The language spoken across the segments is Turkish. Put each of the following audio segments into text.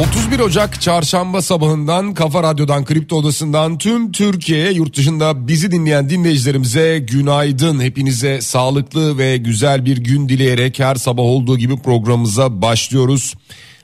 31 Ocak çarşamba sabahından Kafa Radyo'dan Kripto Odası'ndan tüm Türkiye'ye yurt dışında bizi dinleyen dinleyicilerimize günaydın. Hepinize sağlıklı ve güzel bir gün dileyerek her sabah olduğu gibi programımıza başlıyoruz.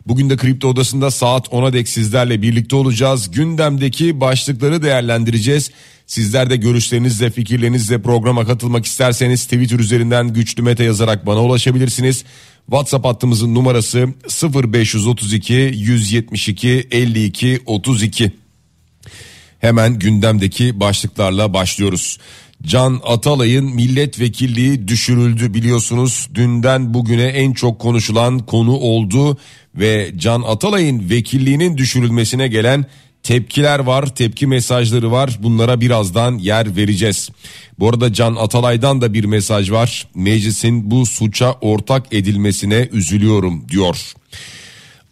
Bugün de Kripto Odası'nda saat 10'a dek sizlerle birlikte olacağız. Gündemdeki başlıkları değerlendireceğiz. Sizler de görüşlerinizle fikirlerinizle programa katılmak isterseniz Twitter üzerinden güçlü mete yazarak bana ulaşabilirsiniz. WhatsApp hattımızın numarası 0532 172 52 32. Hemen gündemdeki başlıklarla başlıyoruz. Can Atalay'ın milletvekilliği düşürüldü biliyorsunuz. Dünden bugüne en çok konuşulan konu oldu ve Can Atalay'ın vekilliğinin düşürülmesine gelen tepkiler var, tepki mesajları var. Bunlara birazdan yer vereceğiz. Bu arada Can Atalay'dan da bir mesaj var. Meclisin bu suça ortak edilmesine üzülüyorum diyor.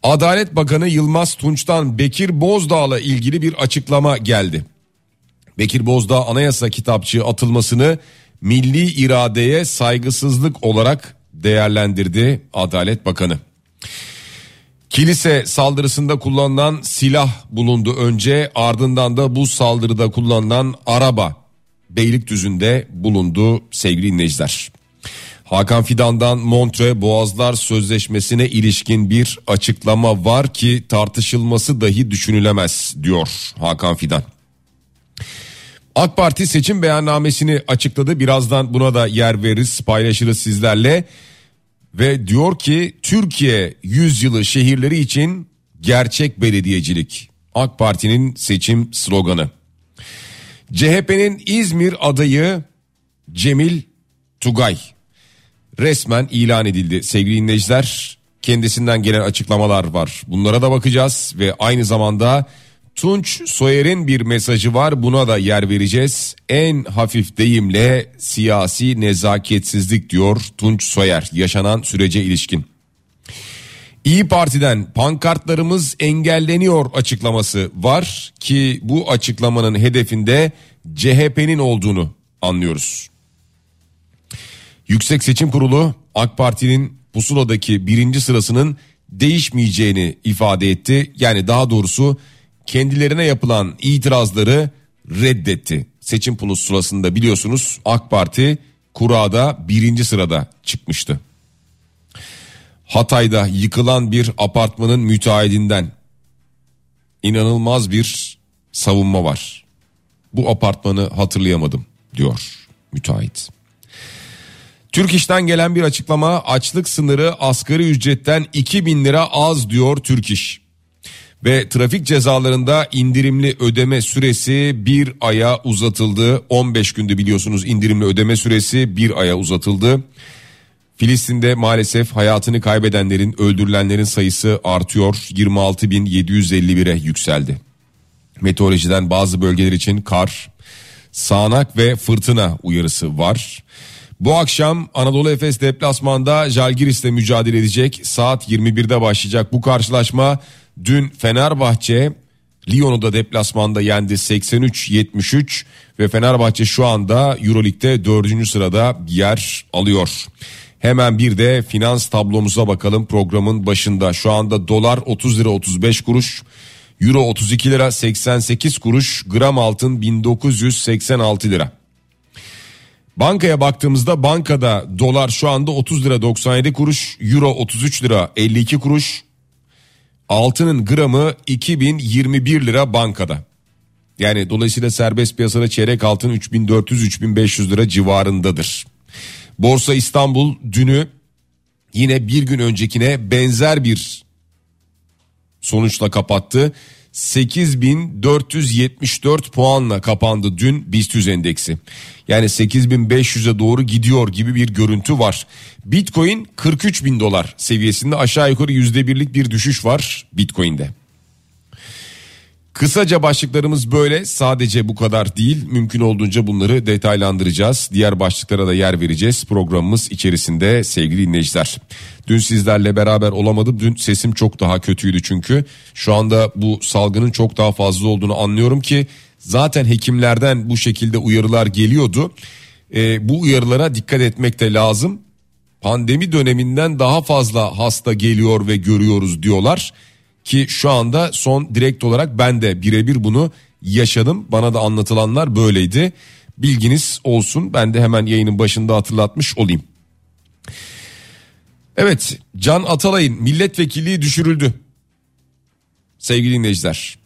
Adalet Bakanı Yılmaz Tunç'tan Bekir Bozdağ'la ilgili bir açıklama geldi. Bekir Bozdağ anayasa kitapçığı atılmasını milli iradeye saygısızlık olarak değerlendirdi Adalet Bakanı. Kilise saldırısında kullanılan silah bulundu önce ardından da bu saldırıda kullanılan araba Beylikdüzü'nde bulundu sevgili dinleyiciler. Hakan Fidan'dan Montre Boğazlar Sözleşmesi'ne ilişkin bir açıklama var ki tartışılması dahi düşünülemez diyor Hakan Fidan. AK Parti seçim beyannamesini açıkladı. Birazdan buna da yer veririz, paylaşırız sizlerle. Ve diyor ki Türkiye yüzyılı şehirleri için gerçek belediyecilik. AK Parti'nin seçim sloganı. CHP'nin İzmir adayı Cemil Tugay resmen ilan edildi sevgili dinleyiciler. Kendisinden gelen açıklamalar var. Bunlara da bakacağız ve aynı zamanda Tunç Soyer'in bir mesajı var buna da yer vereceğiz. En hafif deyimle siyasi nezaketsizlik diyor Tunç Soyer yaşanan sürece ilişkin. İyi Parti'den pankartlarımız engelleniyor açıklaması var ki bu açıklamanın hedefinde CHP'nin olduğunu anlıyoruz. Yüksek Seçim Kurulu AK Parti'nin pusuladaki birinci sırasının değişmeyeceğini ifade etti. Yani daha doğrusu kendilerine yapılan itirazları reddetti. Seçim pusulasında biliyorsunuz AK Parti kurada birinci sırada çıkmıştı. Hatay'da yıkılan bir apartmanın müteahhidinden inanılmaz bir savunma var. Bu apartmanı hatırlayamadım diyor müteahhit. Türk İş'ten gelen bir açıklama açlık sınırı asgari ücretten 2000 lira az diyor Türk İş. Ve trafik cezalarında indirimli ödeme süresi bir aya uzatıldı. 15 günde biliyorsunuz indirimli ödeme süresi bir aya uzatıldı. Filistin'de maalesef hayatını kaybedenlerin, öldürülenlerin sayısı artıyor. 26.751'e yükseldi. Meteorolojiden bazı bölgeler için kar, sağanak ve fırtına uyarısı var. Bu akşam Anadolu Efes deplasmanda Jalgiris'le mücadele edecek. Saat 21'de başlayacak bu karşılaşma. Dün Fenerbahçe Lyon'u da deplasmanda yendi 83-73 ve Fenerbahçe şu anda Euroleague'de 4. sırada yer alıyor. Hemen bir de finans tablomuza bakalım programın başında. Şu anda dolar 30 lira 35 kuruş, euro 32 lira 88 kuruş, gram altın 1986 lira. Bankaya baktığımızda bankada dolar şu anda 30 lira 97 kuruş, euro 33 lira 52 kuruş, altının gramı 2021 lira bankada. Yani dolayısıyla serbest piyasada çeyrek altın 3400-3500 lira civarındadır. Borsa İstanbul dünü yine bir gün öncekine benzer bir sonuçla kapattı. 8474 puanla kapandı dün BIST endeksi. Yani 8500'e doğru gidiyor gibi bir görüntü var. Bitcoin 43 bin dolar seviyesinde aşağı yukarı %1'lik bir düşüş var Bitcoin'de. Kısaca başlıklarımız böyle sadece bu kadar değil mümkün olduğunca bunları detaylandıracağız. Diğer başlıklara da yer vereceğiz programımız içerisinde sevgili dinleyiciler. Dün sizlerle beraber olamadım dün sesim çok daha kötüydü çünkü şu anda bu salgının çok daha fazla olduğunu anlıyorum ki zaten hekimlerden bu şekilde uyarılar geliyordu. Ee, bu uyarılara dikkat etmek de lazım. Pandemi döneminden daha fazla hasta geliyor ve görüyoruz diyorlar ki şu anda son direkt olarak ben de birebir bunu yaşadım. Bana da anlatılanlar böyleydi. Bilginiz olsun. Ben de hemen yayının başında hatırlatmış olayım. Evet, Can Atalay'ın milletvekilliği düşürüldü. Sevgili dinleyiciler.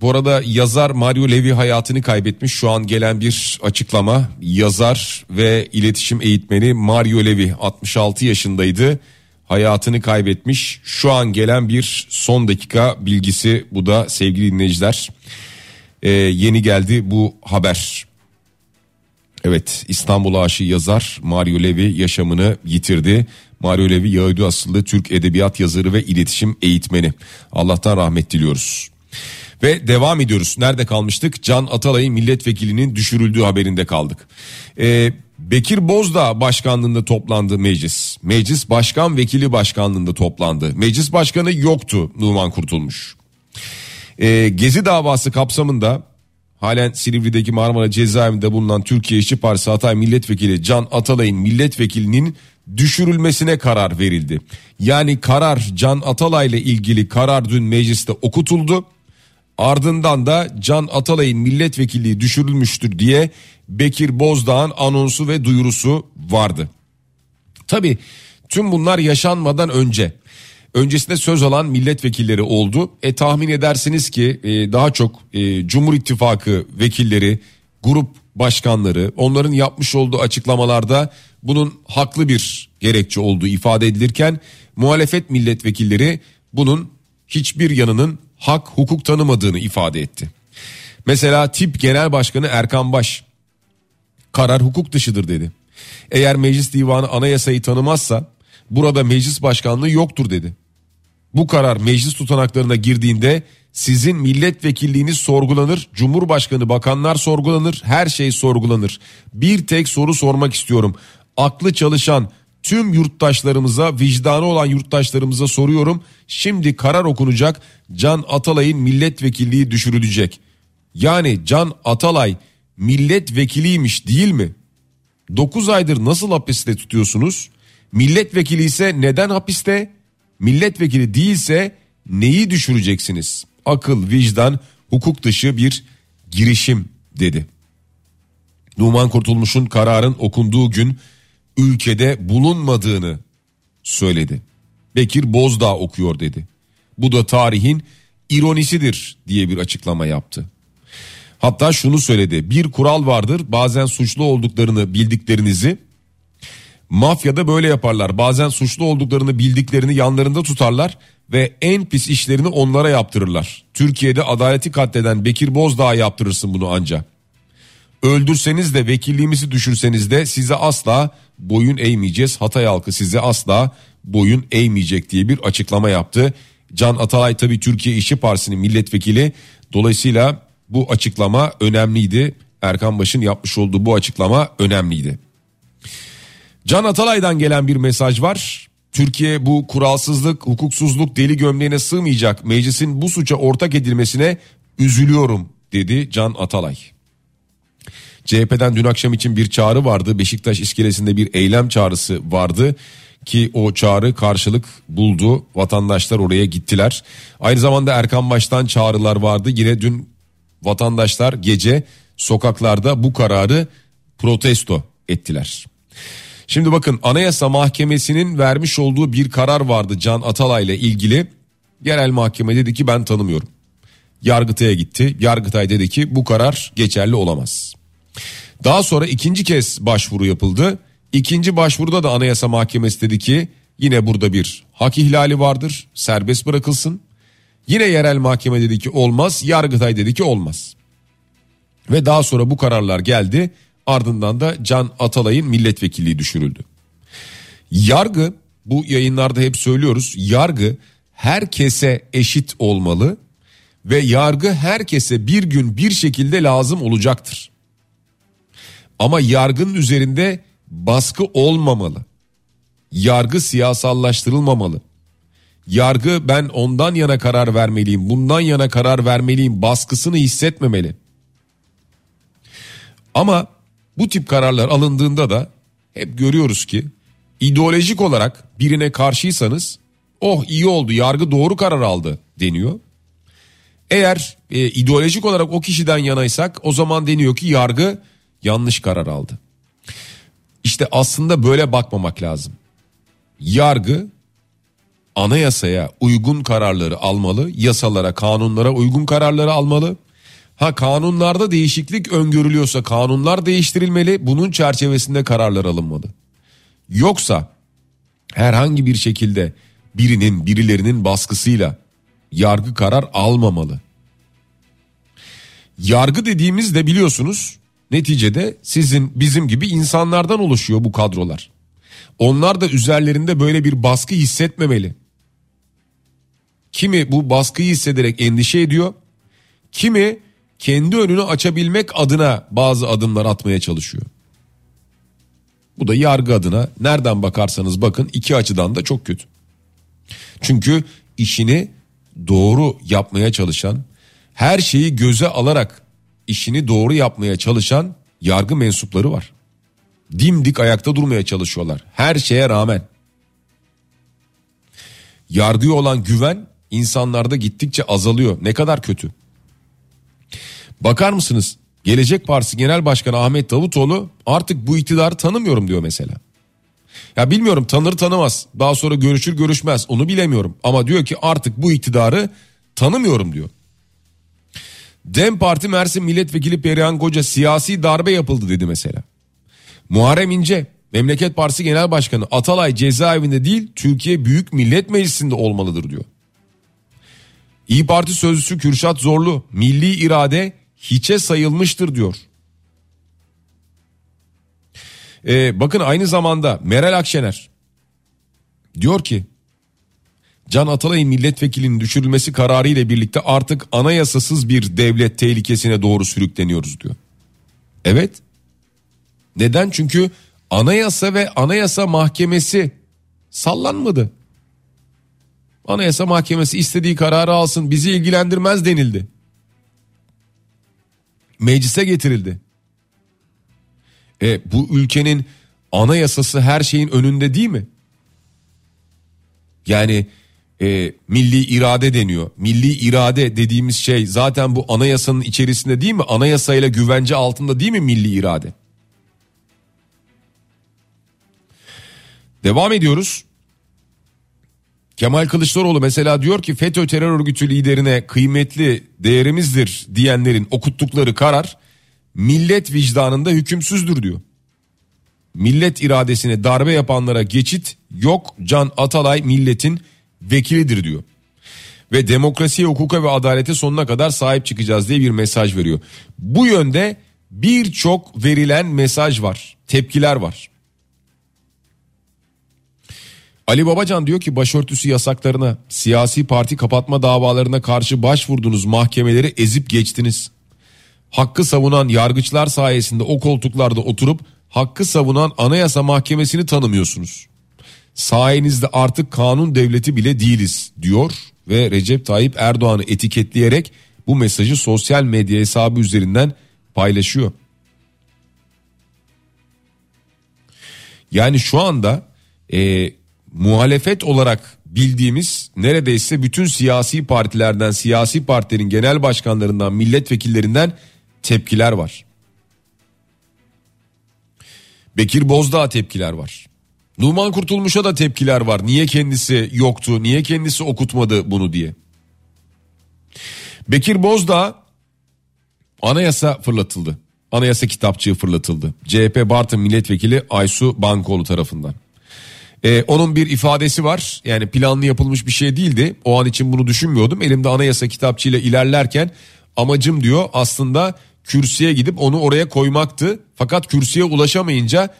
Bu arada yazar Mario Levi hayatını kaybetmiş. Şu an gelen bir açıklama. Yazar ve iletişim eğitmeni Mario Levi 66 yaşındaydı hayatını kaybetmiş. Şu an gelen bir son dakika bilgisi bu da sevgili dinleyiciler. Ee, yeni geldi bu haber. Evet İstanbul aşığı yazar Mario Levi yaşamını yitirdi. Mario Levi Yahudi asıllı Türk edebiyat yazarı ve iletişim eğitmeni. Allah'tan rahmet diliyoruz. Ve devam ediyoruz. Nerede kalmıştık? Can Atalay'ın milletvekilinin düşürüldüğü haberinde kaldık. Ee, Bekir Bozdağ başkanlığında toplandı meclis. Meclis başkan vekili başkanlığında toplandı. Meclis başkanı yoktu Numan Kurtulmuş. Ee, Gezi davası kapsamında halen Silivri'deki Marmara cezaevinde bulunan Türkiye İşçi Partisi Hatay Milletvekili Can Atalay'ın milletvekilinin düşürülmesine karar verildi. Yani karar Can Atalay ile ilgili karar dün mecliste okutuldu. Ardından da Can Atalay'ın milletvekilliği düşürülmüştür diye Bekir Bozdağ'ın anonsu ve duyurusu vardı. Tabi tüm bunlar yaşanmadan önce öncesinde söz alan milletvekilleri oldu. E tahmin edersiniz ki e, daha çok e, Cumhur İttifakı vekilleri, grup başkanları onların yapmış olduğu açıklamalarda bunun haklı bir gerekçe olduğu ifade edilirken muhalefet milletvekilleri bunun hiçbir yanının hak hukuk tanımadığını ifade etti. Mesela tip genel başkanı Erkan Baş karar hukuk dışıdır dedi. Eğer meclis divanı anayasayı tanımazsa burada meclis başkanlığı yoktur dedi. Bu karar meclis tutanaklarına girdiğinde sizin milletvekilliğiniz sorgulanır, cumhurbaşkanı bakanlar sorgulanır, her şey sorgulanır. Bir tek soru sormak istiyorum. Aklı çalışan tüm yurttaşlarımıza, vicdanı olan yurttaşlarımıza soruyorum. Şimdi karar okunacak. Can Atalay'ın milletvekilliği düşürülecek. Yani Can Atalay milletvekiliymiş değil mi? 9 aydır nasıl hapiste tutuyorsunuz? Milletvekili ise neden hapiste? Milletvekili değilse neyi düşüreceksiniz? Akıl, vicdan, hukuk dışı bir girişim dedi. Numan Kurtulmuş'un kararın okunduğu gün ülkede bulunmadığını söyledi. Bekir Bozdağ okuyor dedi. Bu da tarihin ironisidir diye bir açıklama yaptı. Hatta şunu söyledi. Bir kural vardır. Bazen suçlu olduklarını bildiklerinizi mafyada böyle yaparlar. Bazen suçlu olduklarını bildiklerini yanlarında tutarlar ve en pis işlerini onlara yaptırırlar. Türkiye'de adaleti katleden Bekir Bozdağ yaptırırsın bunu anca. Öldürseniz de vekilliğimizi düşürseniz de size asla boyun eğmeyeceğiz. Hatay halkı size asla boyun eğmeyecek diye bir açıklama yaptı. Can Atalay tabii Türkiye İşçi Partisi'nin milletvekili. Dolayısıyla bu açıklama önemliydi. Erkan Baş'ın yapmış olduğu bu açıklama önemliydi. Can Atalay'dan gelen bir mesaj var. Türkiye bu kuralsızlık, hukuksuzluk deli gömleğine sığmayacak. Meclisin bu suça ortak edilmesine üzülüyorum dedi Can Atalay. CHP'den dün akşam için bir çağrı vardı. Beşiktaş iskelesinde bir eylem çağrısı vardı ki o çağrı karşılık buldu. Vatandaşlar oraya gittiler. Aynı zamanda Erkan Baş'tan çağrılar vardı. Yine dün vatandaşlar gece sokaklarda bu kararı protesto ettiler. Şimdi bakın Anayasa Mahkemesi'nin vermiş olduğu bir karar vardı Can Atalay ile ilgili. Yerel mahkeme dedi ki ben tanımıyorum. Yargıtay'a gitti. Yargıtay dedi ki bu karar geçerli olamaz. Daha sonra ikinci kez başvuru yapıldı. İkinci başvuruda da Anayasa Mahkemesi dedi ki Yine burada bir hak ihlali vardır. Serbest bırakılsın. Yine yerel mahkeme dedi ki olmaz. Yargıtay dedi ki olmaz. Ve daha sonra bu kararlar geldi. Ardından da Can Atalay'ın milletvekilliği düşürüldü. Yargı bu yayınlarda hep söylüyoruz. Yargı herkese eşit olmalı ve yargı herkese bir gün bir şekilde lazım olacaktır. Ama yargının üzerinde baskı olmamalı. Yargı siyasallaştırılmamalı. Yargı ben ondan yana karar vermeliyim, bundan yana karar vermeliyim baskısını hissetmemeli. Ama bu tip kararlar alındığında da hep görüyoruz ki ideolojik olarak birine karşıysanız oh iyi oldu yargı doğru karar aldı deniyor. Eğer e, ideolojik olarak o kişiden yanaysak o zaman deniyor ki yargı yanlış karar aldı. İşte aslında böyle bakmamak lazım. Yargı anayasaya uygun kararları almalı, yasalara, kanunlara uygun kararları almalı. Ha kanunlarda değişiklik öngörülüyorsa kanunlar değiştirilmeli, bunun çerçevesinde kararlar alınmalı. Yoksa herhangi bir şekilde birinin birilerinin baskısıyla yargı karar almamalı. Yargı dediğimiz de biliyorsunuz neticede sizin bizim gibi insanlardan oluşuyor bu kadrolar. Onlar da üzerlerinde böyle bir baskı hissetmemeli. Kimi bu baskıyı hissederek endişe ediyor. Kimi kendi önünü açabilmek adına bazı adımlar atmaya çalışıyor. Bu da yargı adına nereden bakarsanız bakın iki açıdan da çok kötü. Çünkü işini doğru yapmaya çalışan, her şeyi göze alarak işini doğru yapmaya çalışan yargı mensupları var. Dimdik ayakta durmaya çalışıyorlar her şeye rağmen. Yargıya olan güven insanlarda gittikçe azalıyor. Ne kadar kötü. Bakar mısınız? Gelecek Partisi Genel Başkanı Ahmet Davutoğlu artık bu iktidarı tanımıyorum diyor mesela. Ya bilmiyorum tanır tanımaz. Daha sonra görüşür görüşmez. Onu bilemiyorum. Ama diyor ki artık bu iktidarı tanımıyorum diyor. Dem Parti Mersin Milletvekili Perihan Koca siyasi darbe yapıldı dedi mesela. Muharrem İnce Memleket Partisi Genel Başkanı Atalay cezaevinde değil Türkiye Büyük Millet Meclisi'nde olmalıdır diyor. İyi Parti sözcüsü Kürşat Zorlu milli irade hiçe sayılmıştır diyor. Ee, bakın aynı zamanda Meral Akşener diyor ki Can Atalay'ın milletvekilinin düşürülmesi kararı ile birlikte artık anayasasız bir devlet tehlikesine doğru sürükleniyoruz diyor. Evet. Neden? Çünkü anayasa ve anayasa mahkemesi sallanmadı. Anayasa mahkemesi istediği kararı alsın bizi ilgilendirmez denildi. Meclise getirildi. E, bu ülkenin anayasası her şeyin önünde değil mi? Yani e, milli irade deniyor. Milli irade dediğimiz şey zaten bu anayasanın içerisinde değil mi? Anayasayla güvence altında değil mi milli irade? Devam ediyoruz. Kemal Kılıçdaroğlu mesela diyor ki FETÖ terör örgütü liderine kıymetli değerimizdir diyenlerin okuttukları karar millet vicdanında hükümsüzdür diyor. Millet iradesine darbe yapanlara geçit yok Can Atalay milletin vekilidir diyor. Ve demokrasiye, hukuka ve adalete sonuna kadar sahip çıkacağız diye bir mesaj veriyor. Bu yönde birçok verilen mesaj var, tepkiler var. Ali Babacan diyor ki başörtüsü yasaklarına, siyasi parti kapatma davalarına karşı başvurdunuz mahkemeleri ezip geçtiniz. Hakkı savunan yargıçlar sayesinde o koltuklarda oturup hakkı savunan anayasa mahkemesini tanımıyorsunuz. Sayenizde artık kanun devleti bile değiliz diyor ve Recep Tayyip Erdoğan'ı etiketleyerek bu mesajı sosyal medya hesabı üzerinden paylaşıyor. Yani şu anda e, muhalefet olarak bildiğimiz neredeyse bütün siyasi partilerden, siyasi partilerin genel başkanlarından, milletvekillerinden tepkiler var. Bekir Bozdağ tepkiler var. Numan Kurtulmuş'a da tepkiler var. Niye kendisi yoktu, niye kendisi okutmadı bunu diye. Bekir Bozdağ anayasa fırlatıldı. Anayasa kitapçığı fırlatıldı. CHP Bartın milletvekili Aysu Bankoğlu tarafından. Ee, onun bir ifadesi var. Yani planlı yapılmış bir şey değildi. O an için bunu düşünmüyordum. Elimde anayasa kitapçığıyla ilerlerken amacım diyor aslında kürsüye gidip onu oraya koymaktı. Fakat kürsüye ulaşamayınca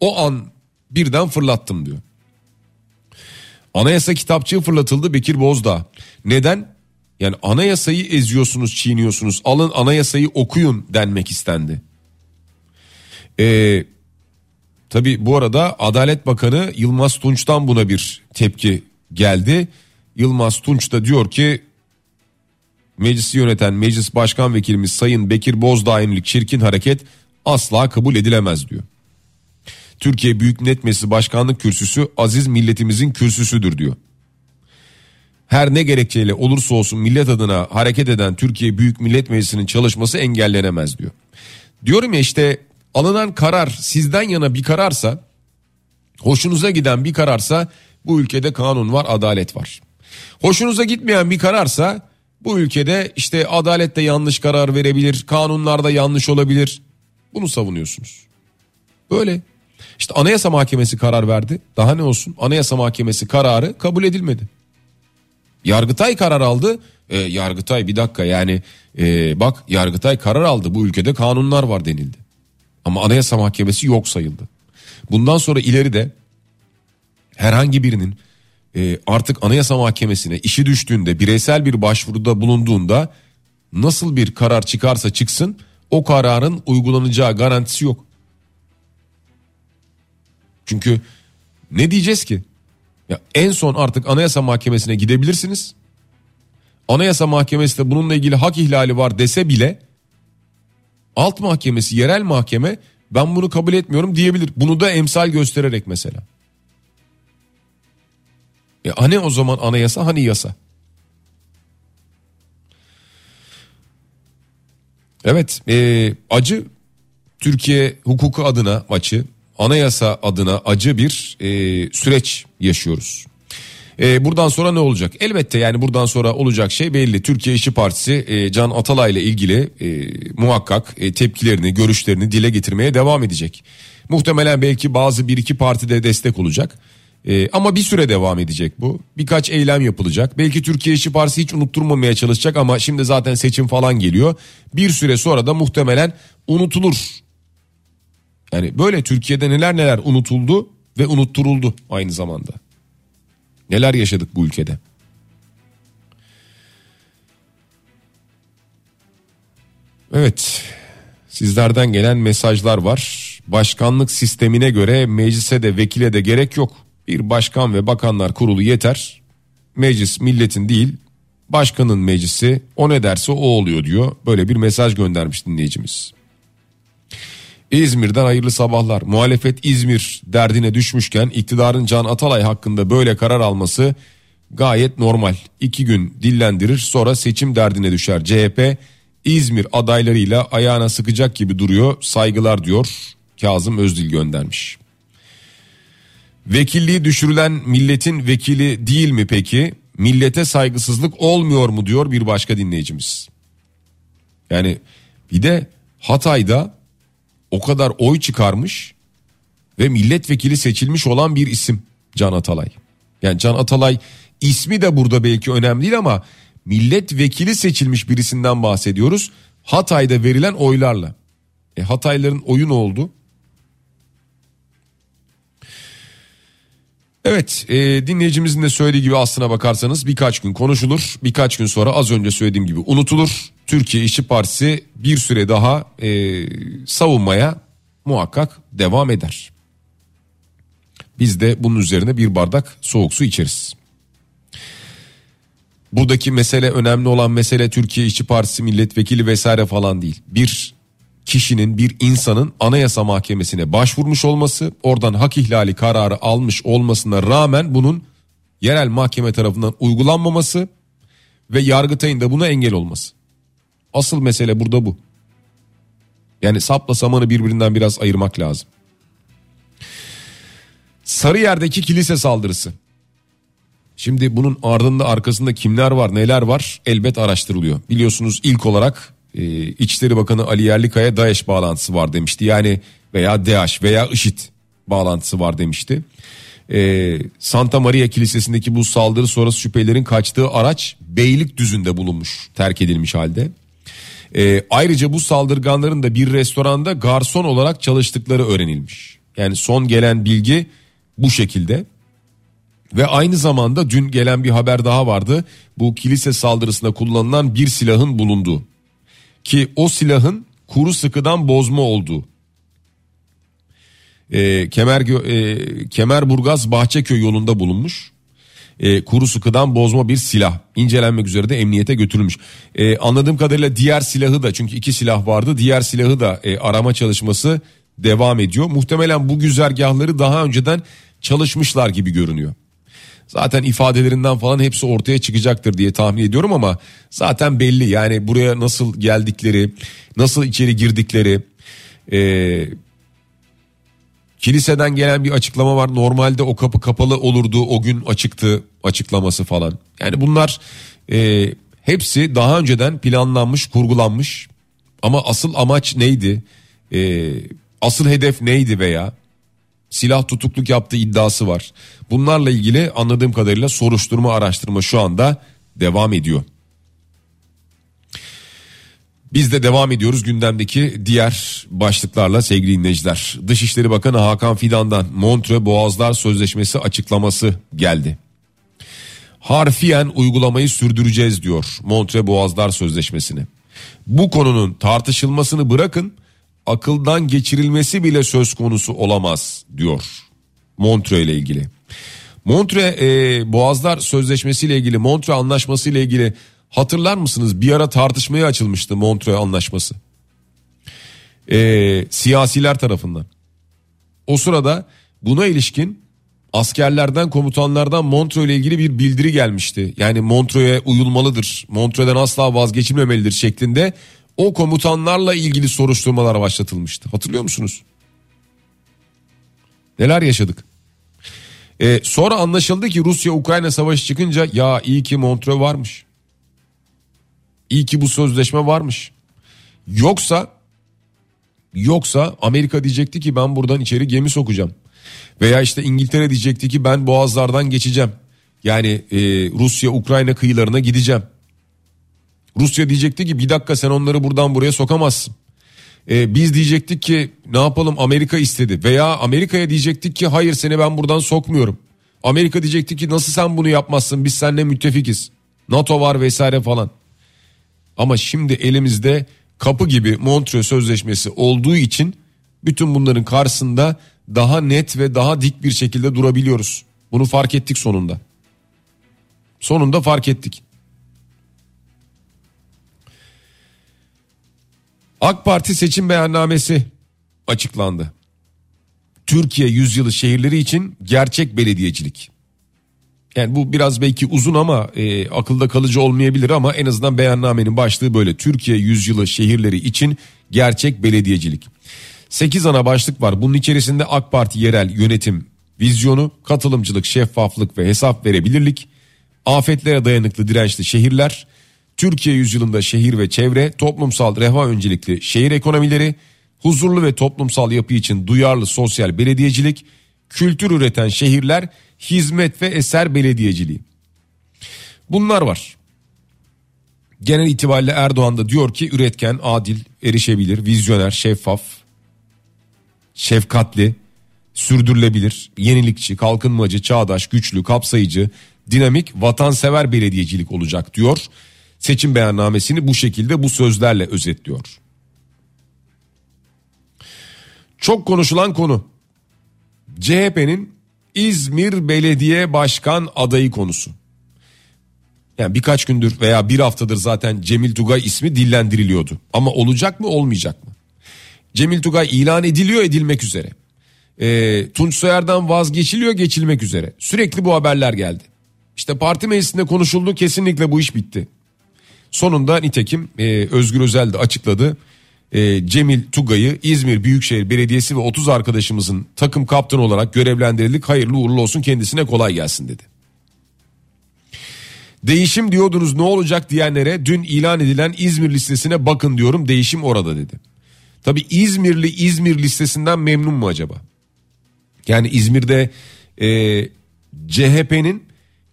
o an birden fırlattım diyor. Anayasa kitapçığı fırlatıldı Bekir Bozdağ. Neden? Yani anayasayı eziyorsunuz, çiğniyorsunuz. Alın anayasayı okuyun denmek istendi. Ee, Tabi bu arada Adalet Bakanı Yılmaz Tunç'tan buna bir tepki geldi. Yılmaz Tunç da diyor ki meclisi yöneten meclis başkan vekilimiz Sayın Bekir Bozdağ çirkin hareket asla kabul edilemez diyor. Türkiye Büyük Millet Meclisi Başkanlık Kürsüsü aziz milletimizin kürsüsüdür diyor. Her ne gerekçeyle olursa olsun millet adına hareket eden Türkiye Büyük Millet Meclisi'nin çalışması engellenemez diyor. Diyorum ya işte alınan karar sizden yana bir kararsa hoşunuza giden bir kararsa bu ülkede kanun var adalet var. Hoşunuza gitmeyen bir kararsa bu ülkede işte adalette yanlış karar verebilir kanunlarda yanlış olabilir bunu savunuyorsunuz. Böyle işte anayasa mahkemesi karar verdi daha ne olsun anayasa mahkemesi kararı kabul edilmedi. Yargıtay karar aldı e, Yargıtay bir dakika yani e, bak Yargıtay karar aldı bu ülkede kanunlar var denildi. Ama Anayasa Mahkemesi yok sayıldı. Bundan sonra ileride herhangi birinin e, artık Anayasa Mahkemesi'ne işi düştüğünde bireysel bir başvuruda bulunduğunda nasıl bir karar çıkarsa çıksın o kararın uygulanacağı garantisi yok. Çünkü ne diyeceğiz ki? Ya en son artık Anayasa Mahkemesi'ne gidebilirsiniz. Anayasa Mahkemesi de bununla ilgili hak ihlali var dese bile alt mahkemesi yerel mahkeme ben bunu kabul etmiyorum diyebilir. Bunu da emsal göstererek mesela. E hani o zaman anayasa hani yasa? Evet e, acı Türkiye hukuku adına acı anayasa adına acı bir e, süreç yaşıyoruz. E, buradan sonra ne olacak? Elbette yani buradan sonra olacak şey belli. Türkiye İşçi Partisi e, Can Atalay ile ilgili e, muhakkak e, tepkilerini, görüşlerini dile getirmeye devam edecek. Muhtemelen belki bazı bir iki partide destek olacak. E, ama bir süre devam edecek bu. Birkaç eylem yapılacak. Belki Türkiye İşçi Partisi hiç unutturmamaya çalışacak ama şimdi zaten seçim falan geliyor. Bir süre sonra da muhtemelen unutulur. Yani böyle Türkiye'de neler neler unutuldu ve unutturuldu aynı zamanda. Neler yaşadık bu ülkede? Evet. Sizlerden gelen mesajlar var. Başkanlık sistemine göre meclise de vekile de gerek yok. Bir başkan ve bakanlar kurulu yeter. Meclis milletin değil, başkanın meclisi. O ne derse o oluyor diyor. Böyle bir mesaj göndermiş dinleyicimiz. İzmir'den hayırlı sabahlar. Muhalefet İzmir derdine düşmüşken iktidarın Can Atalay hakkında böyle karar alması gayet normal. İki gün dillendirir sonra seçim derdine düşer. CHP İzmir adaylarıyla ayağına sıkacak gibi duruyor. Saygılar diyor Kazım Özdil göndermiş. Vekilliği düşürülen milletin vekili değil mi peki? Millete saygısızlık olmuyor mu diyor bir başka dinleyicimiz. Yani bir de Hatay'da o kadar oy çıkarmış ve milletvekili seçilmiş olan bir isim Can Atalay. Yani Can Atalay ismi de burada belki önemli değil ama milletvekili seçilmiş birisinden bahsediyoruz. Hatay'da verilen oylarla. E, Hatayların oyu ne oldu? Evet e, dinleyicimizin de söylediği gibi aslına bakarsanız birkaç gün konuşulur. Birkaç gün sonra az önce söylediğim gibi unutulur. Türkiye İşçi Partisi bir süre daha e, savunmaya muhakkak devam eder. Biz de bunun üzerine bir bardak soğuk su içeriz. Buradaki mesele önemli olan mesele Türkiye İşçi Partisi milletvekili vesaire falan değil. Bir kişinin bir insanın anayasa mahkemesine başvurmuş olması oradan hak ihlali kararı almış olmasına rağmen bunun yerel mahkeme tarafından uygulanmaması ve yargıtayın da buna engel olması. Asıl mesele burada bu. Yani sapla samanı birbirinden biraz ayırmak lazım. Sarıyer'deki kilise saldırısı. Şimdi bunun ardında arkasında kimler var neler var elbet araştırılıyor. Biliyorsunuz ilk olarak e, İçişleri Bakanı Ali Yerlikaya DAEŞ bağlantısı var demişti. Yani veya DAEŞ veya IŞİD bağlantısı var demişti. Ee, Santa Maria Kilisesi'ndeki bu saldırı sonrası şüphelerin kaçtığı araç Beylikdüzü'nde bulunmuş terk edilmiş halde. Ee, ayrıca bu saldırganların da bir restoranda garson olarak çalıştıkları öğrenilmiş. Yani son gelen bilgi bu şekilde. Ve aynı zamanda dün gelen bir haber daha vardı. Bu kilise saldırısında kullanılan bir silahın bulunduğu. Ki o silahın kuru sıkıdan bozma olduğu. E, Kemer, e, Kemerburgaz Bahçeköy yolunda bulunmuş. E, kuru sıkıdan bozma bir silah. İncelenmek üzere de emniyete götürülmüş. E, anladığım kadarıyla diğer silahı da çünkü iki silah vardı. Diğer silahı da e, arama çalışması devam ediyor. Muhtemelen bu güzergahları daha önceden çalışmışlar gibi görünüyor. Zaten ifadelerinden falan hepsi ortaya çıkacaktır diye tahmin ediyorum ama zaten belli yani buraya nasıl geldikleri, nasıl içeri girdikleri, e, kiliseden gelen bir açıklama var. Normalde o kapı kapalı olurdu, o gün açıktı açıklaması falan. Yani bunlar e, hepsi daha önceden planlanmış, kurgulanmış. Ama asıl amaç neydi? E, asıl hedef neydi veya silah tutukluk yaptığı iddiası var. Bunlarla ilgili anladığım kadarıyla soruşturma araştırma şu anda devam ediyor. Biz de devam ediyoruz gündemdeki diğer başlıklarla sevgili dinleyiciler. Dışişleri Bakanı Hakan Fidan'dan Montre Boğazlar Sözleşmesi açıklaması geldi. Harfiyen uygulamayı sürdüreceğiz diyor Montre Boğazlar Sözleşmesi'ni. Bu konunun tartışılmasını bırakın akıldan geçirilmesi bile söz konusu olamaz diyor Montre ile ilgili. Montre e, Boğazlar Sözleşmesi ile ilgili Montre Anlaşması ile ilgili hatırlar mısınız bir ara tartışmaya açılmıştı Montre Anlaşması. E, siyasiler tarafından. O sırada buna ilişkin askerlerden komutanlardan Montreux ile ilgili bir bildiri gelmişti. Yani Montreux'e uyulmalıdır. Montreux'den asla vazgeçilmemelidir şeklinde o komutanlarla ilgili soruşturmalar başlatılmıştı. Hatırlıyor musunuz? Neler yaşadık? Ee, sonra anlaşıldı ki Rusya-Ukrayna savaşı çıkınca ya iyi ki Montreux varmış. İyi ki bu sözleşme varmış. Yoksa yoksa Amerika diyecekti ki ben buradan içeri gemi sokacağım. Veya işte İngiltere diyecekti ki ben boğazlardan geçeceğim. Yani e, Rusya-Ukrayna kıyılarına gideceğim. Rusya diyecekti ki bir dakika sen onları buradan buraya sokamazsın. Ee, biz diyecektik ki ne yapalım Amerika istedi veya Amerika'ya diyecektik ki hayır seni ben buradan sokmuyorum. Amerika diyecekti ki nasıl sen bunu yapmazsın biz seninle müttefikiz. NATO var vesaire falan. Ama şimdi elimizde kapı gibi Montreux Sözleşmesi olduğu için bütün bunların karşısında daha net ve daha dik bir şekilde durabiliyoruz. Bunu fark ettik sonunda. Sonunda fark ettik. AK Parti seçim beyannamesi açıklandı. Türkiye yüzyılı şehirleri için gerçek belediyecilik. Yani bu biraz belki uzun ama e, akılda kalıcı olmayabilir ama en azından beyannamenin başlığı böyle. Türkiye yüzyılı şehirleri için gerçek belediyecilik. 8 ana başlık var. Bunun içerisinde AK Parti yerel yönetim vizyonu, katılımcılık, şeffaflık ve hesap verebilirlik, afetlere dayanıklı dirençli şehirler, Türkiye yüzyılında şehir ve çevre, toplumsal refah öncelikli şehir ekonomileri, huzurlu ve toplumsal yapı için duyarlı sosyal belediyecilik, kültür üreten şehirler, hizmet ve eser belediyeciliği. Bunlar var. Genel itibariyle Erdoğan da diyor ki üretken, adil, erişebilir, vizyoner, şeffaf, şefkatli, sürdürülebilir, yenilikçi, kalkınmacı, çağdaş, güçlü, kapsayıcı, dinamik, vatansever belediyecilik olacak diyor seçim beyannamesini bu şekilde bu sözlerle özetliyor. Çok konuşulan konu CHP'nin İzmir Belediye Başkan adayı konusu. Yani birkaç gündür veya bir haftadır zaten Cemil Tugay ismi dillendiriliyordu. Ama olacak mı olmayacak mı? Cemil Tugay ilan ediliyor edilmek üzere. E, Tunç Soyer'den vazgeçiliyor geçilmek üzere. Sürekli bu haberler geldi. İşte parti meclisinde konuşuldu kesinlikle bu iş bitti. Sonunda nitekim e, Özgür Özel de açıkladı. E, Cemil Tugay'ı İzmir Büyükşehir Belediyesi ve 30 arkadaşımızın takım kaptanı olarak görevlendirildik. Hayırlı uğurlu olsun kendisine kolay gelsin dedi. Değişim diyordunuz ne olacak diyenlere dün ilan edilen İzmir listesine bakın diyorum değişim orada dedi. Tabi İzmirli İzmir listesinden memnun mu acaba? Yani İzmir'de e, CHP'nin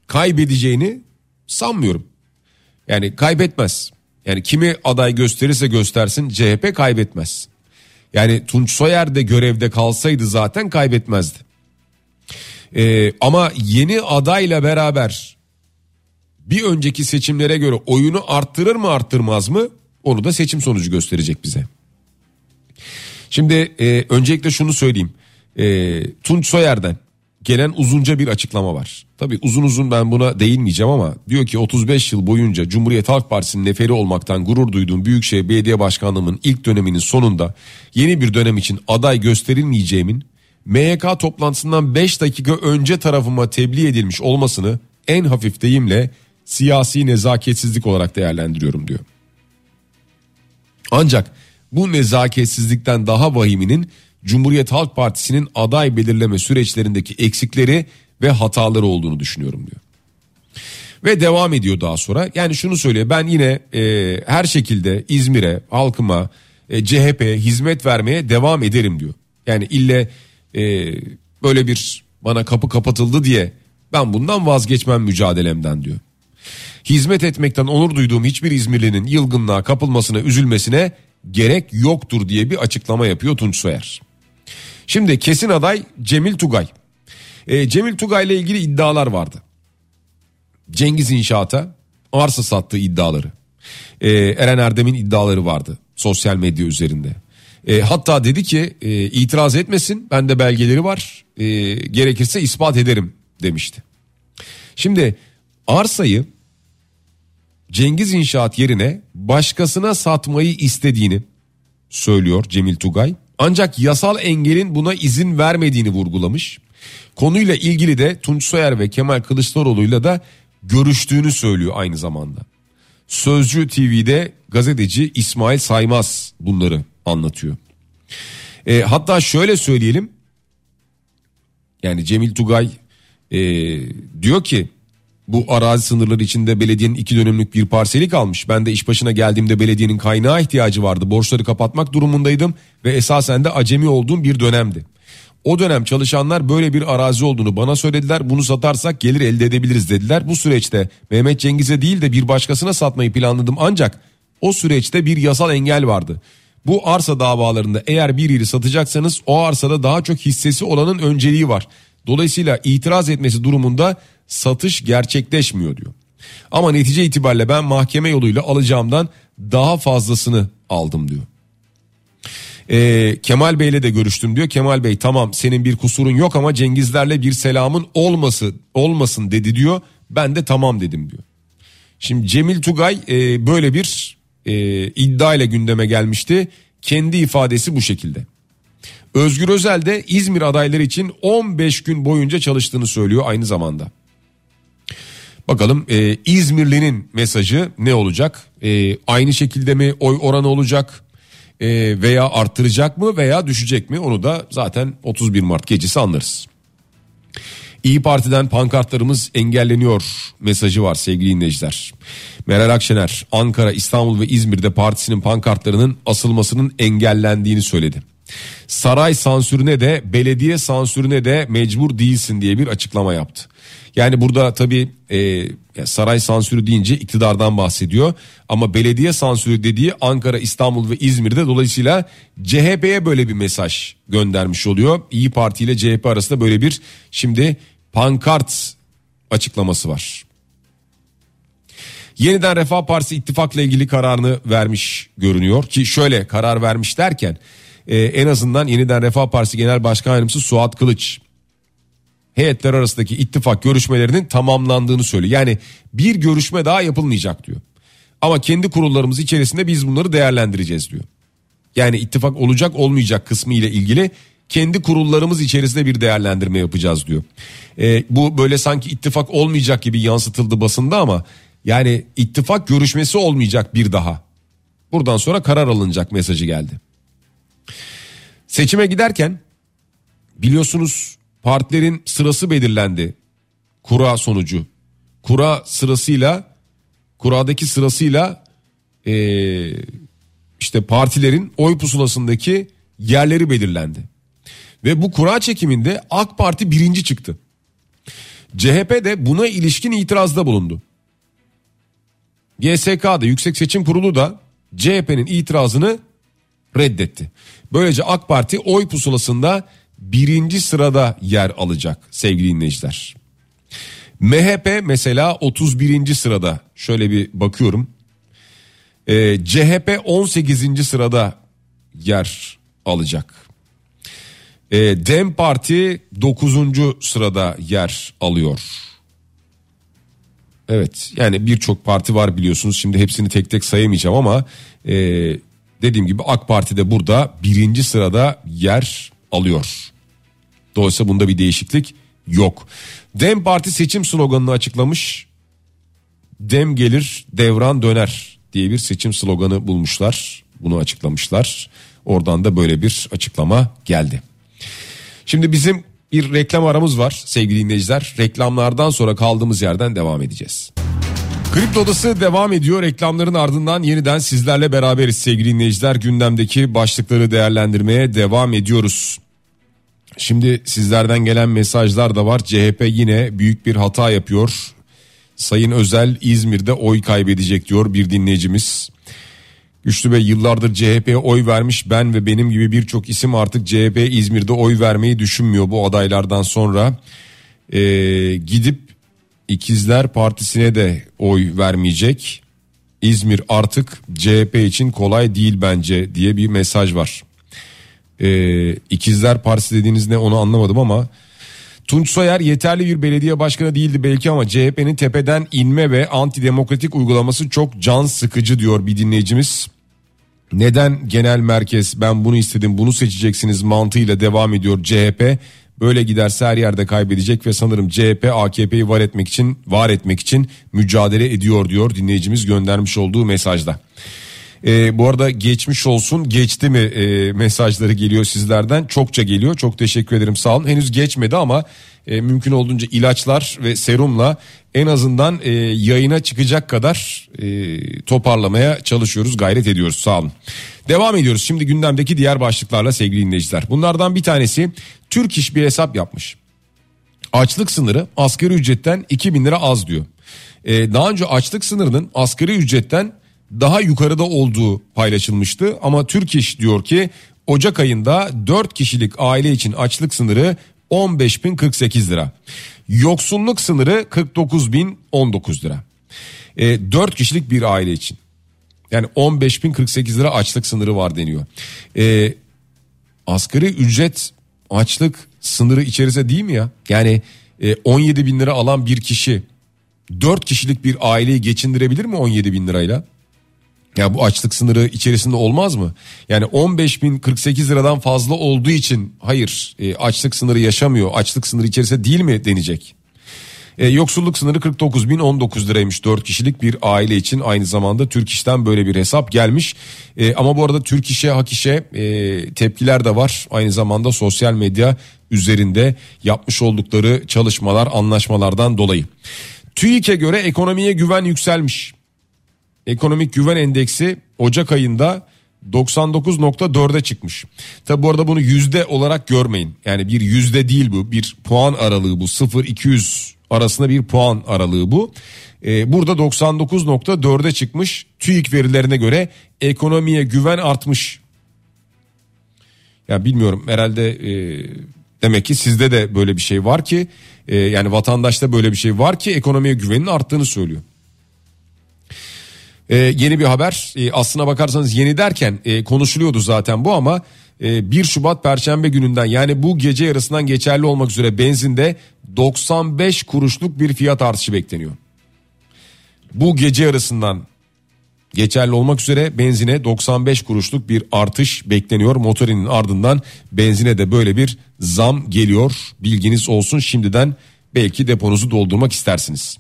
kaybedeceğini sanmıyorum. Yani kaybetmez. Yani kimi aday gösterirse göstersin CHP kaybetmez. Yani Tunç Soyer de görevde kalsaydı zaten kaybetmezdi. Ee, ama yeni adayla beraber bir önceki seçimlere göre oyunu arttırır mı arttırmaz mı onu da seçim sonucu gösterecek bize. Şimdi e, öncelikle şunu söyleyeyim. E, Tunç Soyer'den gelen uzunca bir açıklama var. Tabii uzun uzun ben buna değinmeyeceğim ama diyor ki 35 yıl boyunca Cumhuriyet Halk Partisi'nin neferi olmaktan gurur duyduğum Büyükşehir Belediye Başkanlığımın ilk döneminin sonunda yeni bir dönem için aday gösterilmeyeceğimin MYK toplantısından 5 dakika önce tarafıma tebliğ edilmiş olmasını en hafif deyimle siyasi nezaketsizlik olarak değerlendiriyorum diyor. Ancak bu nezaketsizlikten daha vahiminin Cumhuriyet Halk Partisi'nin aday belirleme süreçlerindeki eksikleri ve hataları olduğunu düşünüyorum diyor. Ve devam ediyor daha sonra. Yani şunu söylüyor ben yine e, her şekilde İzmir'e, halkıma, e, CHP'ye hizmet vermeye devam ederim diyor. Yani ille e, böyle bir bana kapı kapatıldı diye ben bundan vazgeçmem mücadelemden diyor. Hizmet etmekten onur duyduğum hiçbir İzmirlinin yılgınlığa kapılmasına, üzülmesine gerek yoktur diye bir açıklama yapıyor Tunç Soyer. Şimdi kesin aday Cemil Tugay. E, Cemil Tugay ile ilgili iddialar vardı. Cengiz İnşaat'a arsa sattığı iddiaları. E, Eren Erdem'in iddiaları vardı sosyal medya üzerinde. E, hatta dedi ki e, itiraz etmesin bende belgeleri var e, gerekirse ispat ederim demişti. Şimdi arsayı Cengiz İnşaat yerine başkasına satmayı istediğini söylüyor Cemil Tugay. Ancak yasal engelin buna izin vermediğini vurgulamış. Konuyla ilgili de Tunç Soyer ve Kemal Kılıçdaroğlu'yla da görüştüğünü söylüyor aynı zamanda. Sözcü TV'de gazeteci İsmail Saymaz bunları anlatıyor. E, hatta şöyle söyleyelim. Yani Cemil Tugay e, diyor ki bu arazi sınırları içinde belediyenin iki dönümlük bir parseli kalmış. Ben de iş başına geldiğimde belediyenin kaynağı ihtiyacı vardı. Borçları kapatmak durumundaydım ve esasen de acemi olduğum bir dönemdi. O dönem çalışanlar böyle bir arazi olduğunu bana söylediler. Bunu satarsak gelir elde edebiliriz dediler. Bu süreçte Mehmet Cengiz'e değil de bir başkasına satmayı planladım ancak o süreçte bir yasal engel vardı. Bu arsa davalarında eğer bir yeri satacaksanız o arsada daha çok hissesi olanın önceliği var. Dolayısıyla itiraz etmesi durumunda satış gerçekleşmiyor diyor. Ama netice itibariyle ben mahkeme yoluyla alacağımdan daha fazlasını aldım diyor. Ee, Kemal Bey'le de görüştüm diyor. Kemal Bey tamam senin bir kusurun yok ama Cengizlerle bir selamın olması olmasın dedi diyor. Ben de tamam dedim diyor. Şimdi Cemil Tugay e, böyle bir e, iddia ile gündeme gelmişti. Kendi ifadesi bu şekilde. Özgür Özel de İzmir adayları için 15 gün boyunca çalıştığını söylüyor aynı zamanda. Bakalım e, İzmirli'nin mesajı ne olacak? E, aynı şekilde mi oy oranı olacak? E, veya arttıracak mı veya düşecek mi? Onu da zaten 31 Mart gecesi anlarız. İyi Parti'den pankartlarımız engelleniyor mesajı var sevgili dinleyiciler. Meral Akşener Ankara, İstanbul ve İzmir'de partisinin pankartlarının asılmasının engellendiğini söyledi. Saray sansürüne de belediye sansürüne de mecbur değilsin diye bir açıklama yaptı. Yani burada tabii e, saray sansürü deyince iktidardan bahsediyor. Ama belediye sansürü dediği Ankara, İstanbul ve İzmir'de dolayısıyla CHP'ye böyle bir mesaj göndermiş oluyor. İyi Parti ile CHP arasında böyle bir şimdi pankart açıklaması var. Yeniden Refah Partisi ittifakla ilgili kararını vermiş görünüyor ki şöyle karar vermiş derken e, en azından Yeniden Refah Partisi Genel Başkan Yardımcısı Suat Kılıç heyetler arasındaki ittifak görüşmelerinin tamamlandığını söylüyor. Yani bir görüşme daha yapılmayacak diyor. Ama kendi kurullarımız içerisinde biz bunları değerlendireceğiz diyor. Yani ittifak olacak olmayacak kısmı ile ilgili kendi kurullarımız içerisinde bir değerlendirme yapacağız diyor. E, bu böyle sanki ittifak olmayacak gibi yansıtıldı basında ama yani ittifak görüşmesi olmayacak bir daha. Buradan sonra karar alınacak mesajı geldi. Seçime giderken biliyorsunuz partilerin sırası belirlendi. Kura sonucu. Kura sırasıyla kuradaki sırasıyla ee, işte partilerin oy pusulasındaki yerleri belirlendi. Ve bu kura çekiminde AK Parti birinci çıktı. CHP de buna ilişkin itirazda bulundu. YSK'da Yüksek Seçim Kurulu da CHP'nin itirazını reddetti. Böylece AK Parti oy pusulasında birinci sırada yer alacak sevgili dinleyiciler. MHP mesela 31. sırada şöyle bir bakıyorum. Ee, CHP 18. sırada yer alacak. Ee, Dem Parti 9. sırada yer alıyor. Evet yani birçok parti var biliyorsunuz şimdi hepsini tek tek sayamayacağım ama e, dediğim gibi AK Parti de burada birinci sırada yer alıyor. Dolayısıyla bunda bir değişiklik yok. Dem Parti seçim sloganını açıklamış. Dem gelir devran döner diye bir seçim sloganı bulmuşlar. Bunu açıklamışlar. Oradan da böyle bir açıklama geldi. Şimdi bizim bir reklam aramız var sevgili dinleyiciler. Reklamlardan sonra kaldığımız yerden devam edeceğiz. Kripto Odası devam ediyor. Reklamların ardından yeniden sizlerle beraberiz sevgili dinleyiciler. Gündemdeki başlıkları değerlendirmeye devam ediyoruz. Şimdi sizlerden gelen mesajlar da var. CHP yine büyük bir hata yapıyor. Sayın Özel İzmir'de oy kaybedecek diyor bir dinleyicimiz. Güçlü Bey yıllardır CHP'ye oy vermiş ben ve benim gibi birçok isim artık CHP İzmir'de oy vermeyi düşünmüyor bu adaylardan sonra. Ee, gidip İkizler Partisi'ne de oy vermeyecek. İzmir artık CHP için kolay değil bence diye bir mesaj var. Ee, İkizler Partisi dediğiniz ne onu anlamadım ama Tunç Soyer yeterli bir belediye başkanı değildi belki ama CHP'nin tepeden inme ve antidemokratik uygulaması çok can sıkıcı diyor bir dinleyicimiz. Neden genel merkez ben bunu istedim bunu seçeceksiniz mantığıyla devam ediyor CHP. Böyle giderse her yerde kaybedecek ve sanırım CHP AKP'yi var etmek için var etmek için mücadele ediyor diyor dinleyicimiz göndermiş olduğu mesajda. Ee, bu arada geçmiş olsun geçti mi e, mesajları geliyor sizlerden? Çokça geliyor. Çok teşekkür ederim. Sağ olun. Henüz geçmedi ama e, mümkün olduğunca ilaçlar ve serumla en azından e, yayına çıkacak kadar e, toparlamaya çalışıyoruz gayret ediyoruz. Sağ olun. Devam ediyoruz şimdi gündemdeki diğer başlıklarla sevgili dinleyiciler bunlardan bir tanesi Türk İş bir hesap yapmış. Açlık sınırı asgari ücretten 2000 lira az diyor. Ee, daha önce açlık sınırının asgari ücretten daha yukarıda olduğu paylaşılmıştı. Ama Türk İş diyor ki Ocak ayında 4 kişilik aile için açlık sınırı 15.048 lira. Yoksulluk sınırı 49.019 lira. E, 4 kişilik bir aile için. Yani 15.048 lira açlık sınırı var deniyor. E, asgari ücret açlık sınırı içerisinde değil mi ya? Yani e, 17 bin lira alan bir kişi 4 kişilik bir aileyi geçindirebilir mi 17 bin lirayla? Ya bu açlık sınırı içerisinde olmaz mı? Yani 15 bin 48 liradan fazla olduğu için hayır e, açlık sınırı yaşamıyor. Açlık sınırı içerisinde değil mi denecek? E, yoksulluk sınırı 49 bin 19 liraymış 4 kişilik bir aile için aynı zamanda Türk İş'ten böyle bir hesap gelmiş. E, ama bu arada Türk İş'e Hak İş'e e, tepkiler de var. Aynı zamanda sosyal medya üzerinde yapmış oldukları çalışmalar anlaşmalardan dolayı. TÜİK'e göre ekonomiye güven yükselmiş. Ekonomik güven endeksi Ocak ayında 99.4'e çıkmış. Tabi bu arada bunu yüzde olarak görmeyin. Yani bir yüzde değil bu bir puan aralığı bu 0-200 arasında bir puan aralığı bu. Ee, burada 99.4'e çıkmış TÜİK verilerine göre ekonomiye güven artmış. Ya bilmiyorum herhalde e, demek ki sizde de böyle bir şey var ki e, yani vatandaşta böyle bir şey var ki ekonomiye güvenin arttığını söylüyor. Ee, yeni bir haber ee, aslına bakarsanız yeni derken e, konuşuluyordu zaten bu ama 1 Şubat Perşembe gününden yani bu gece yarısından geçerli olmak üzere benzinde 95 kuruşluk bir fiyat artışı bekleniyor. Bu gece yarısından geçerli olmak üzere benzine 95 kuruşluk bir artış bekleniyor. Motorinin ardından benzine de böyle bir zam geliyor. Bilginiz olsun şimdiden belki deponuzu doldurmak istersiniz.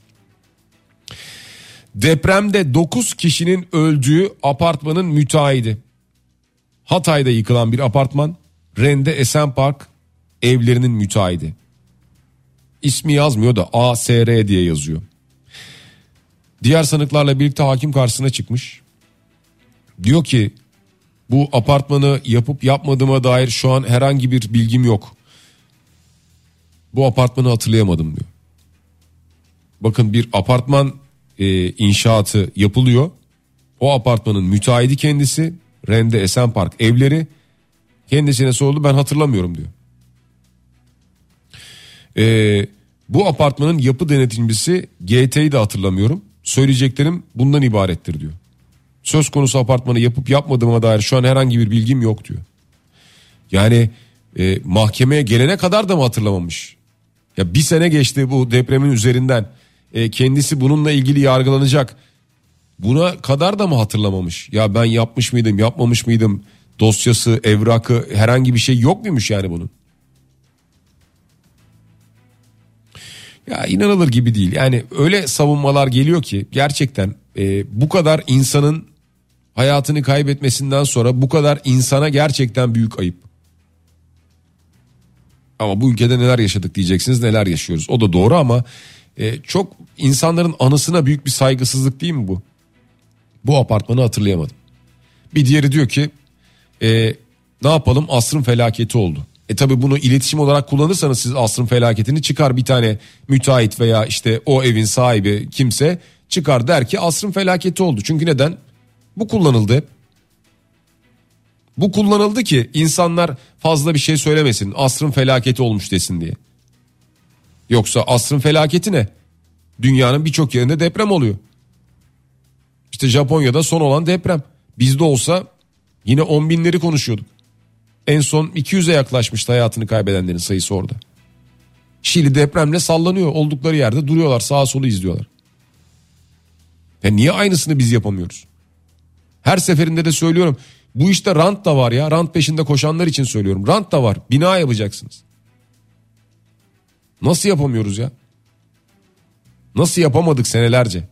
Depremde 9 kişinin öldüğü apartmanın müteahhidi. Hatay'da yıkılan bir apartman. Rende Esenpark evlerinin müteahhidi. İsmi yazmıyor da ASR diye yazıyor. Diğer sanıklarla birlikte hakim karşısına çıkmış. Diyor ki bu apartmanı yapıp yapmadığıma dair şu an herhangi bir bilgim yok. Bu apartmanı hatırlayamadım diyor. bakın bir apartman e, inşaatı yapılıyor. O apartmanın müteahhidi kendisi Rende Esenpark evleri kendisine soruldu ben hatırlamıyorum diyor. Ee, bu apartmanın yapı denetimcisi GT'yi de hatırlamıyorum. Söyleyeceklerim bundan ibarettir diyor. Söz konusu apartmanı yapıp yapmadığıma dair şu an herhangi bir bilgim yok diyor. Yani e, mahkemeye gelene kadar da mı hatırlamamış? Ya bir sene geçti bu depremin üzerinden. E, kendisi bununla ilgili yargılanacak. Buna kadar da mı hatırlamamış? Ya ben yapmış mıydım, yapmamış mıydım? Dosyası, evrakı herhangi bir şey yok muymuş yani bunun? Ya inanılır gibi değil. Yani öyle savunmalar geliyor ki gerçekten e, bu kadar insanın hayatını kaybetmesinden sonra bu kadar insana gerçekten büyük ayıp. Ama bu ülkede neler yaşadık diyeceksiniz neler yaşıyoruz. O da doğru ama e, çok insanların anısına büyük bir saygısızlık değil mi bu? Bu apartmanı hatırlayamadım. Bir diğeri diyor ki e, ne yapalım asrın felaketi oldu. E tabi bunu iletişim olarak kullanırsanız siz asrın felaketini çıkar bir tane müteahhit veya işte o evin sahibi kimse çıkar der ki asrın felaketi oldu. Çünkü neden? Bu kullanıldı. Bu kullanıldı ki insanlar fazla bir şey söylemesin. Asrın felaketi olmuş desin diye. Yoksa asrın felaketi ne? Dünyanın birçok yerinde deprem oluyor. İşte Japonya'da son olan deprem. Bizde olsa yine on binleri konuşuyorduk. En son 200'e yaklaşmıştı hayatını kaybedenlerin sayısı orada. Şili depremle sallanıyor. Oldukları yerde duruyorlar sağa solu izliyorlar. Ya niye aynısını biz yapamıyoruz? Her seferinde de söylüyorum. Bu işte rant da var ya. Rant peşinde koşanlar için söylüyorum. Rant da var. Bina yapacaksınız. Nasıl yapamıyoruz ya? Nasıl yapamadık senelerce?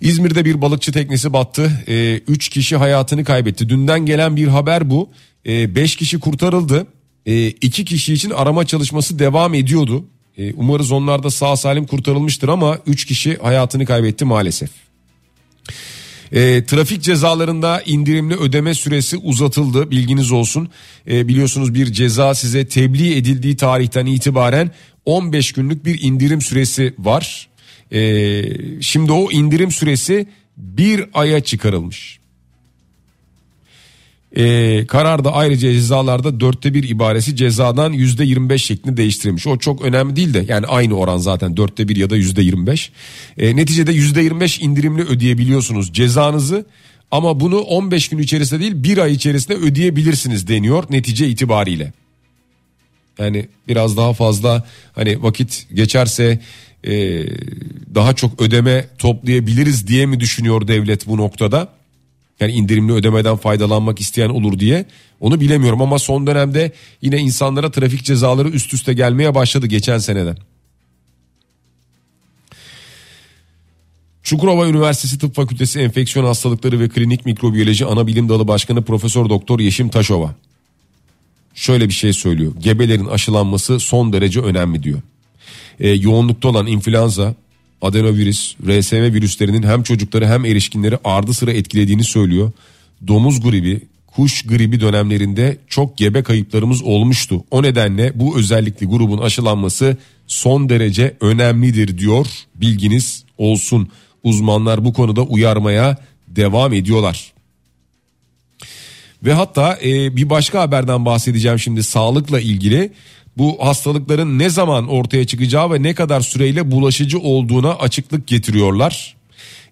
İzmir'de bir balıkçı teknesi battı. 3 ee, üç kişi hayatını kaybetti. Dünden gelen bir haber bu. 5 ee, kişi kurtarıldı. 2 ee, kişi için arama çalışması devam ediyordu. Ee, umarız onlar da sağ salim kurtarılmıştır ama 3 kişi hayatını kaybetti maalesef. E, trafik cezalarında indirimli ödeme süresi uzatıldı bilginiz olsun. E, biliyorsunuz bir ceza size tebliğ edildiği tarihten itibaren 15 günlük bir indirim süresi var. E, şimdi o indirim süresi bir aya çıkarılmış. E, kararda ayrıca cezalarda dörtte bir ibaresi cezadan yüzde yirmi beş şeklinde değiştirilmiş. O çok önemli değil de yani aynı oran zaten dörtte bir ya da yüzde yirmi beş. E, neticede yüzde yirmi beş indirimli ödeyebiliyorsunuz cezanızı. Ama bunu 15 gün içerisinde değil bir ay içerisinde ödeyebilirsiniz deniyor netice itibariyle. Yani biraz daha fazla hani vakit geçerse e, daha çok ödeme toplayabiliriz diye mi düşünüyor devlet bu noktada? Yani indirimli ödemeden faydalanmak isteyen olur diye onu bilemiyorum ama son dönemde yine insanlara trafik cezaları üst üste gelmeye başladı geçen seneden. Çukurova Üniversitesi Tıp Fakültesi Enfeksiyon Hastalıkları ve Klinik Mikrobiyoloji Anabilim Dalı Başkanı Profesör Doktor Yeşim Taşova şöyle bir şey söylüyor. Gebelerin aşılanması son derece önemli diyor. Ee, yoğunlukta olan influenza, adenovirüs, RSV virüslerinin hem çocukları hem erişkinleri ardı sıra etkilediğini söylüyor. Domuz gribi, kuş gribi dönemlerinde çok gebe kayıplarımız olmuştu. O nedenle bu özellikli grubun aşılanması son derece önemlidir diyor. Bilginiz olsun. Uzmanlar bu konuda uyarmaya devam ediyorlar. Ve hatta e, bir başka haberden bahsedeceğim şimdi sağlıkla ilgili bu hastalıkların ne zaman ortaya çıkacağı ve ne kadar süreyle bulaşıcı olduğuna açıklık getiriyorlar.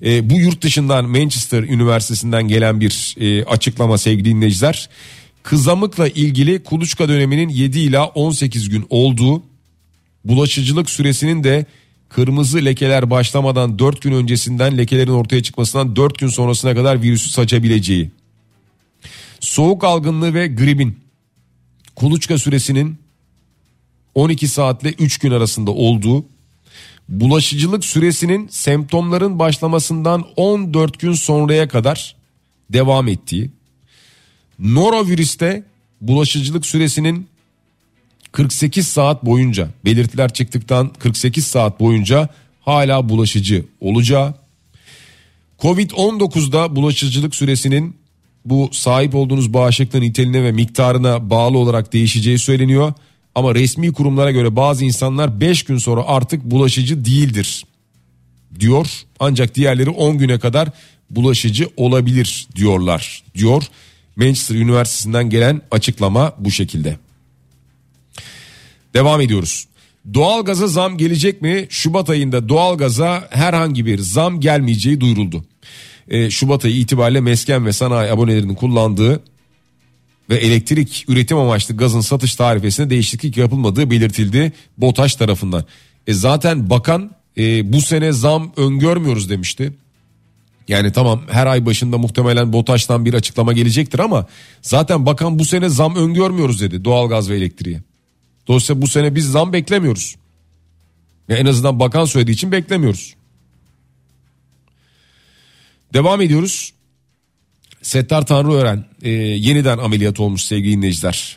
E, bu yurt dışından Manchester Üniversitesi'nden gelen bir e, açıklama sevgili dinleyiciler. Kızamıkla ilgili kuluçka döneminin 7 ila 18 gün olduğu, bulaşıcılık süresinin de kırmızı lekeler başlamadan 4 gün öncesinden lekelerin ortaya çıkmasından 4 gün sonrasına kadar virüsü saçabileceği. Soğuk algınlığı ve gripin kuluçka süresinin 12 saatle 3 gün arasında olduğu, bulaşıcılık süresinin semptomların başlamasından 14 gün sonraya kadar devam ettiği, norovirüste bulaşıcılık süresinin 48 saat boyunca belirtiler çıktıktan 48 saat boyunca hala bulaşıcı olacağı, Covid-19'da bulaşıcılık süresinin bu sahip olduğunuz bağışıklığın niteliğine ve miktarına bağlı olarak değişeceği söyleniyor. Ama resmi kurumlara göre bazı insanlar 5 gün sonra artık bulaşıcı değildir diyor. Ancak diğerleri 10 güne kadar bulaşıcı olabilir diyorlar diyor. Manchester Üniversitesi'nden gelen açıklama bu şekilde. Devam ediyoruz. Doğalgaza zam gelecek mi? Şubat ayında doğalgaza herhangi bir zam gelmeyeceği duyuruldu. Ee, Şubat ayı itibariyle mesken ve sanayi abonelerinin kullandığı ve elektrik üretim amaçlı gazın satış tarifesine değişiklik yapılmadığı belirtildi BOTAŞ tarafından. E zaten bakan e, bu sene zam öngörmüyoruz demişti. Yani tamam her ay başında muhtemelen BOTAŞ'tan bir açıklama gelecektir ama zaten bakan bu sene zam öngörmüyoruz dedi doğalgaz ve elektriğe. Dolayısıyla bu sene biz zam beklemiyoruz. Ya en azından bakan söylediği için beklemiyoruz. Devam ediyoruz. Settar Tanrıören e, yeniden ameliyat olmuş sevgili dinleyiciler.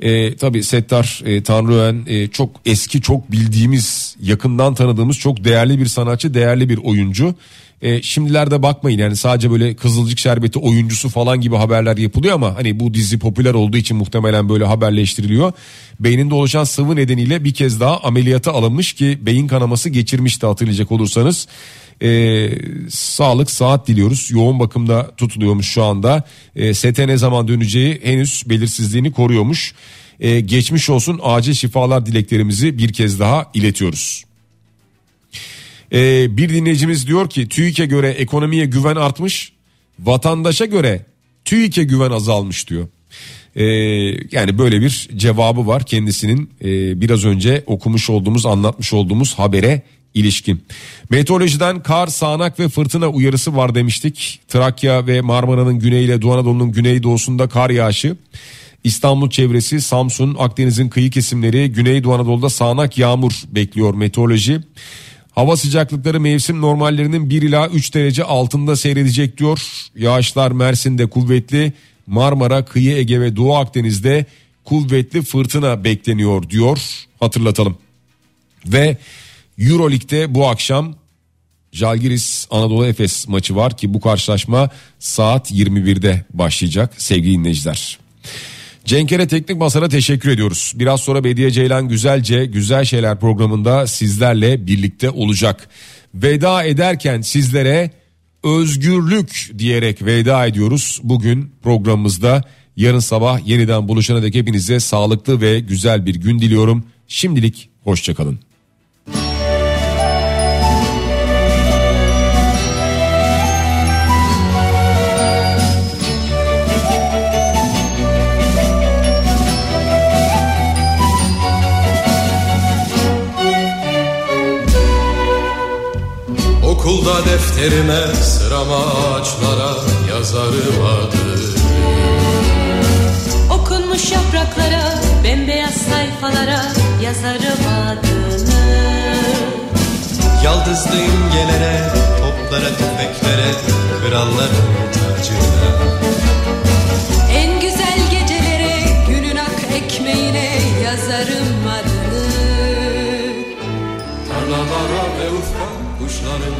E, tabii Settar e, Tanrıören e, çok eski çok bildiğimiz yakından tanıdığımız çok değerli bir sanatçı değerli bir oyuncu. E, şimdilerde bakmayın yani sadece böyle Kızılcık Şerbeti oyuncusu falan gibi haberler yapılıyor ama hani bu dizi popüler olduğu için muhtemelen böyle haberleştiriliyor. Beyninde oluşan sıvı nedeniyle bir kez daha ameliyata alınmış ki beyin kanaması geçirmişti hatırlayacak olursanız. E, sağlık saat diliyoruz. Yoğun bakımda tutuluyormuş şu anda. E, sete ne zaman döneceği henüz belirsizliğini koruyormuş. E, geçmiş olsun acil şifalar dileklerimizi bir kez daha iletiyoruz. Ee, bir dinleyicimiz diyor ki TÜİK'e göre ekonomiye güven artmış, vatandaşa göre TÜİK'e güven azalmış diyor. Ee, yani böyle bir cevabı var kendisinin e, biraz önce okumuş olduğumuz anlatmış olduğumuz habere ilişkin. Meteorolojiden kar, sağanak ve fırtına uyarısı var demiştik. Trakya ve Marmara'nın güneyiyle Doğu Anadolu'nun güneydoğusunda kar yağışı. İstanbul çevresi, Samsun, Akdeniz'in kıyı kesimleri, Güneydoğu Anadolu'da sağanak yağmur bekliyor meteoroloji. Hava sıcaklıkları mevsim normallerinin 1 ila 3 derece altında seyredecek diyor. Yağışlar Mersin'de kuvvetli, Marmara, Kıyı Ege ve Doğu Akdeniz'de kuvvetli fırtına bekleniyor diyor. Hatırlatalım. Ve Euroleague'de bu akşam Jalgiris Anadolu Efes maçı var ki bu karşılaşma saat 21'de başlayacak sevgili dinleyiciler. Cenkere Teknik Masar'a teşekkür ediyoruz. Biraz sonra Bediye Ceylan Güzelce Güzel Şeyler programında sizlerle birlikte olacak. Veda ederken sizlere özgürlük diyerek veda ediyoruz. Bugün programımızda yarın sabah yeniden buluşana dek hepinize sağlıklı ve güzel bir gün diliyorum. Şimdilik hoşçakalın. Okulda defterime sırama ağaçlara yazarım adını Okunmuş yapraklara, bembeyaz sayfalara yazarım adını Yaldızlı imgelere, toplara, tüfeklere, kralların tacına. En güzel gecelere, günün ak ekmeğine yazarım adını. Tarlalara ve ufka, kuşların